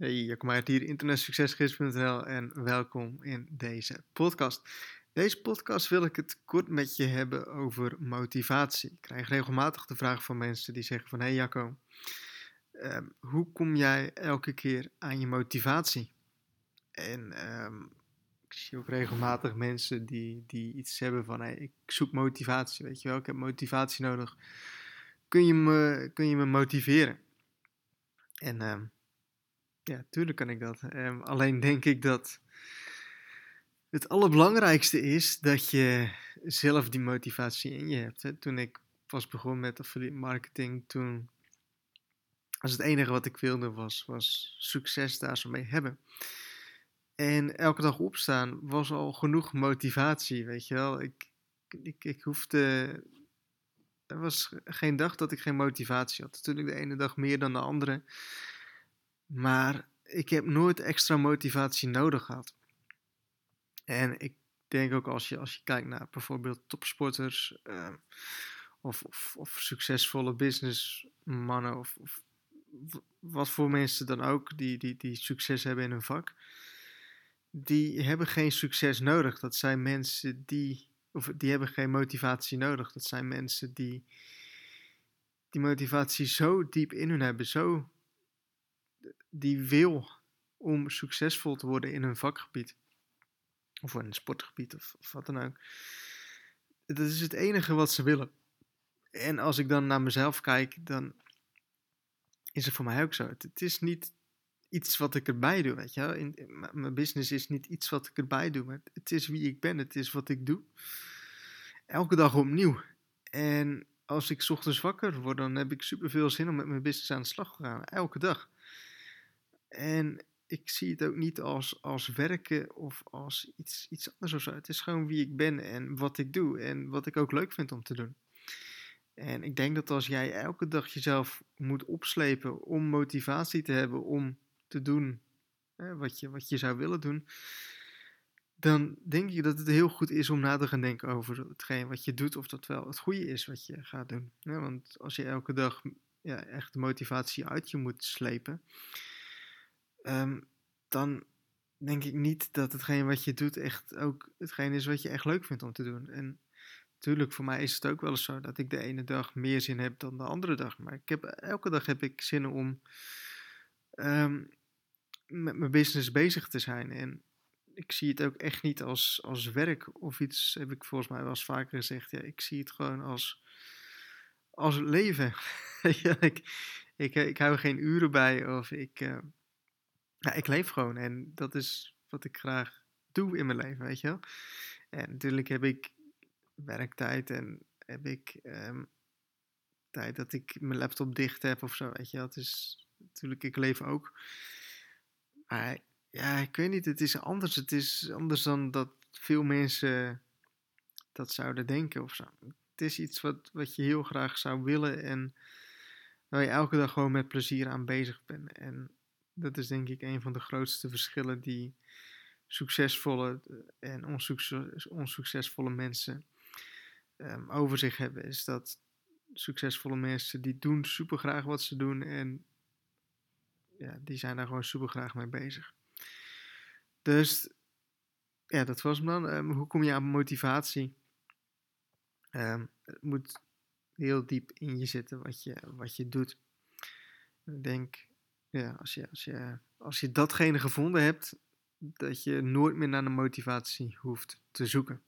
Hey, Jacco Meijert hier, internetsuccesgids.nl en welkom in deze podcast. Deze podcast wil ik het kort met je hebben over motivatie. Ik krijg regelmatig de vraag van mensen die zeggen van... Hey Jacco, ehm, hoe kom jij elke keer aan je motivatie? En ehm, ik zie ook regelmatig mensen die, die iets hebben van... Hey, ik zoek motivatie, weet je wel, ik heb motivatie nodig. Kun je me, kun je me motiveren? En... Ehm, ja, tuurlijk kan ik dat. Um, alleen denk ik dat het allerbelangrijkste is dat je zelf die motivatie in je hebt. Hè. Toen ik pas begon met affiliate marketing, toen was het enige wat ik wilde was, was succes daar zo mee hebben. En elke dag opstaan was al genoeg motivatie, weet je wel. Ik, ik, ik hoefde. Er was geen dag dat ik geen motivatie had. Natuurlijk de ene dag meer dan de andere. Maar ik heb nooit extra motivatie nodig gehad. En ik denk ook als je, als je kijkt naar bijvoorbeeld topsporters of, of, of, succesvolle businessmannen of, of wat voor mensen dan ook die, die, die succes hebben in hun vak, die hebben geen succes nodig. Dat zijn mensen die, of die hebben geen motivatie nodig. Dat zijn mensen die die motivatie zo diep in hun hebben, zo die wil om succesvol te worden in hun vakgebied. Of in een sportgebied of, wat dan ook. Dat is het enige wat ze willen. En als ik dan naar mezelf kijk, dan is het voor mij ook zo. Het, is niet iets wat ik erbij doe, weet je In, mijn business is niet iets wat ik erbij doe. Maar het is wie ik ben, het is wat ik doe. Elke dag opnieuw. En als ik ochtends wakker word, dan heb ik superveel zin om met mijn business aan de slag te gaan. Elke dag. En ik zie het ook niet als, als werken of als iets, iets anders of zo. Het is gewoon wie ik ben en wat ik doe en wat ik ook leuk vind om te doen. En ik denk dat als jij elke dag jezelf moet opslepen om motivatie te hebben om te doen hè, wat, je, wat je zou willen doen, dan denk ik dat het heel goed is om na te gaan denken over hetgeen wat je doet, of dat wel het goede is wat je gaat doen. want als je elke dag ja, echt de motivatie uit je moet slepen, um, dan denk ik niet dat hetgeen wat je doet echt ook hetgeen is wat je echt leuk vindt om te doen. En natuurlijk, voor mij is het ook wel eens zo dat ik de ene dag meer zin heb dan de andere dag. Maar ik heb, elke dag heb ik zin om um, met mijn business bezig te zijn. En ik zie het ook echt niet als, als werk of iets, heb ik volgens mij wel eens vaker gezegd. Ja, ik zie het gewoon als, als leven. ik, ik, ik hou geen uren bij of ik... Uh, ja, ik leef gewoon en dat is wat ik graag doe in mijn leven, weet je wel. En natuurlijk heb ik werktijd en heb ik um, tijd dat ik mijn laptop dicht heb of zo, weet je wel. Het is natuurlijk, ik leef ook. Maar ja, ik weet niet, het is anders. Het is anders dan dat veel mensen dat zouden denken of zo. Het is iets wat, wat je heel graag zou willen en waar je elke dag gewoon met plezier aan bezig bent. En dat is denk ik een van de grootste verschillen die succesvolle eh, en onsuccesvolle mensen um, over zich hebben. Is dat succesvolle mensen die doen super graag wat ze doen en ja, die zijn daar gewoon super graag mee bezig. Dus ja, dat was hem dan. Um, hoe kom je aan motivatie? Um, het moet heel diep in je zitten wat je, wat je doet. Ik denk ja, als je, als, je, als je datgene gevonden hebt, dat je nooit meer naar de motivatie hoeft te zoeken.